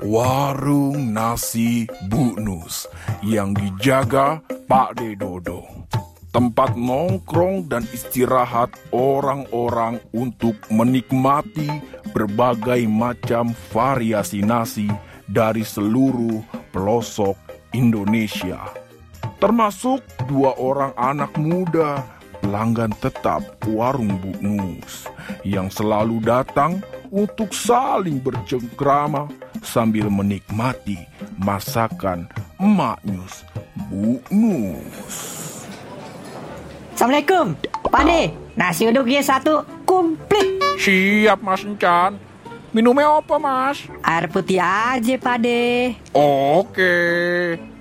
warung nasi Bu Nus yang dijaga Pak Dedodo. Tempat nongkrong dan istirahat orang-orang untuk menikmati berbagai macam variasi nasi dari seluruh pelosok Indonesia. Termasuk dua orang anak muda pelanggan tetap warung Bu Nus yang selalu datang untuk saling bercengkrama sambil menikmati masakan emak Nyus Bu Nus. Assalamualaikum Pak De Nasi uduk ya satu Komplit Siap Mas Encan. Minumnya apa Mas? Air putih aja Pak De Oke.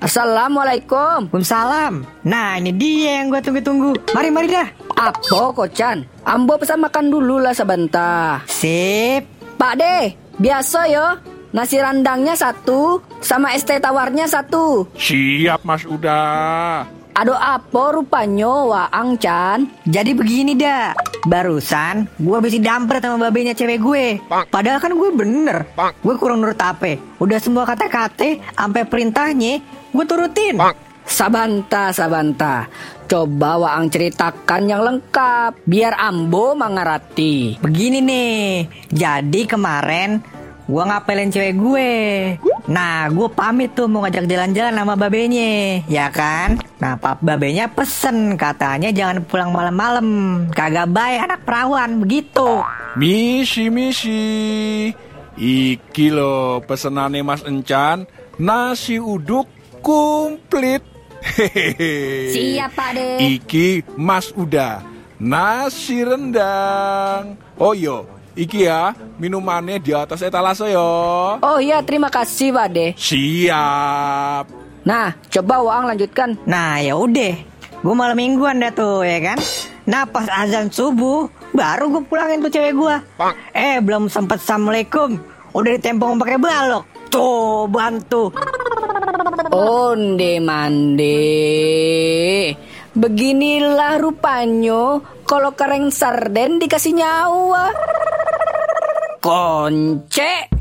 Assalamualaikum. Waalaikumsalam Nah ini dia yang gue tunggu-tunggu Mari mari dah Apa kocan? Ambo pesan makan dulu lah sebentar. Sip Pak De, biasa yo. Nasi randangnya satu, sama es teh tawarnya satu. Siap Mas udah. Aduh apa rupanya Waang Chan? Jadi begini dah Barusan gue habis dampret sama babenya cewek gue. Padahal kan gue bener. Gue kurang nurut apa Udah semua kata-kata Sampai perintahnya Gue turutin. Sabanta, Sabanta. Coba Waang ceritakan yang lengkap, biar Ambo mengerti. Begini nih. Jadi kemarin Gue ngapelin cewek gue Nah gue pamit tuh mau ngajak jalan-jalan sama babenya Ya kan Nah pap babenya pesen Katanya jangan pulang malam-malam Kagak baik anak perawan Begitu Misi misi. Iki lo pesenane Mas Encan nasi uduk komplit. Hehehe. Siap Pak De. Iki Mas Uda nasi rendang. Oh yo, iki ya minumannya di atas etalase yo. Oh iya, terima kasih Pak De. Siap. Nah, coba Waang lanjutkan. Nah ya udah Gue malam mingguan dah tuh ya kan Nah pas azan subuh Baru gue pulangin tuh cewek gue Eh belum sempet Assalamualaikum Udah ditempong pakai balok Tuh bantu Onde mande. Beginilah rupanya kalau kereng sarden dikasih nyawa. Conche.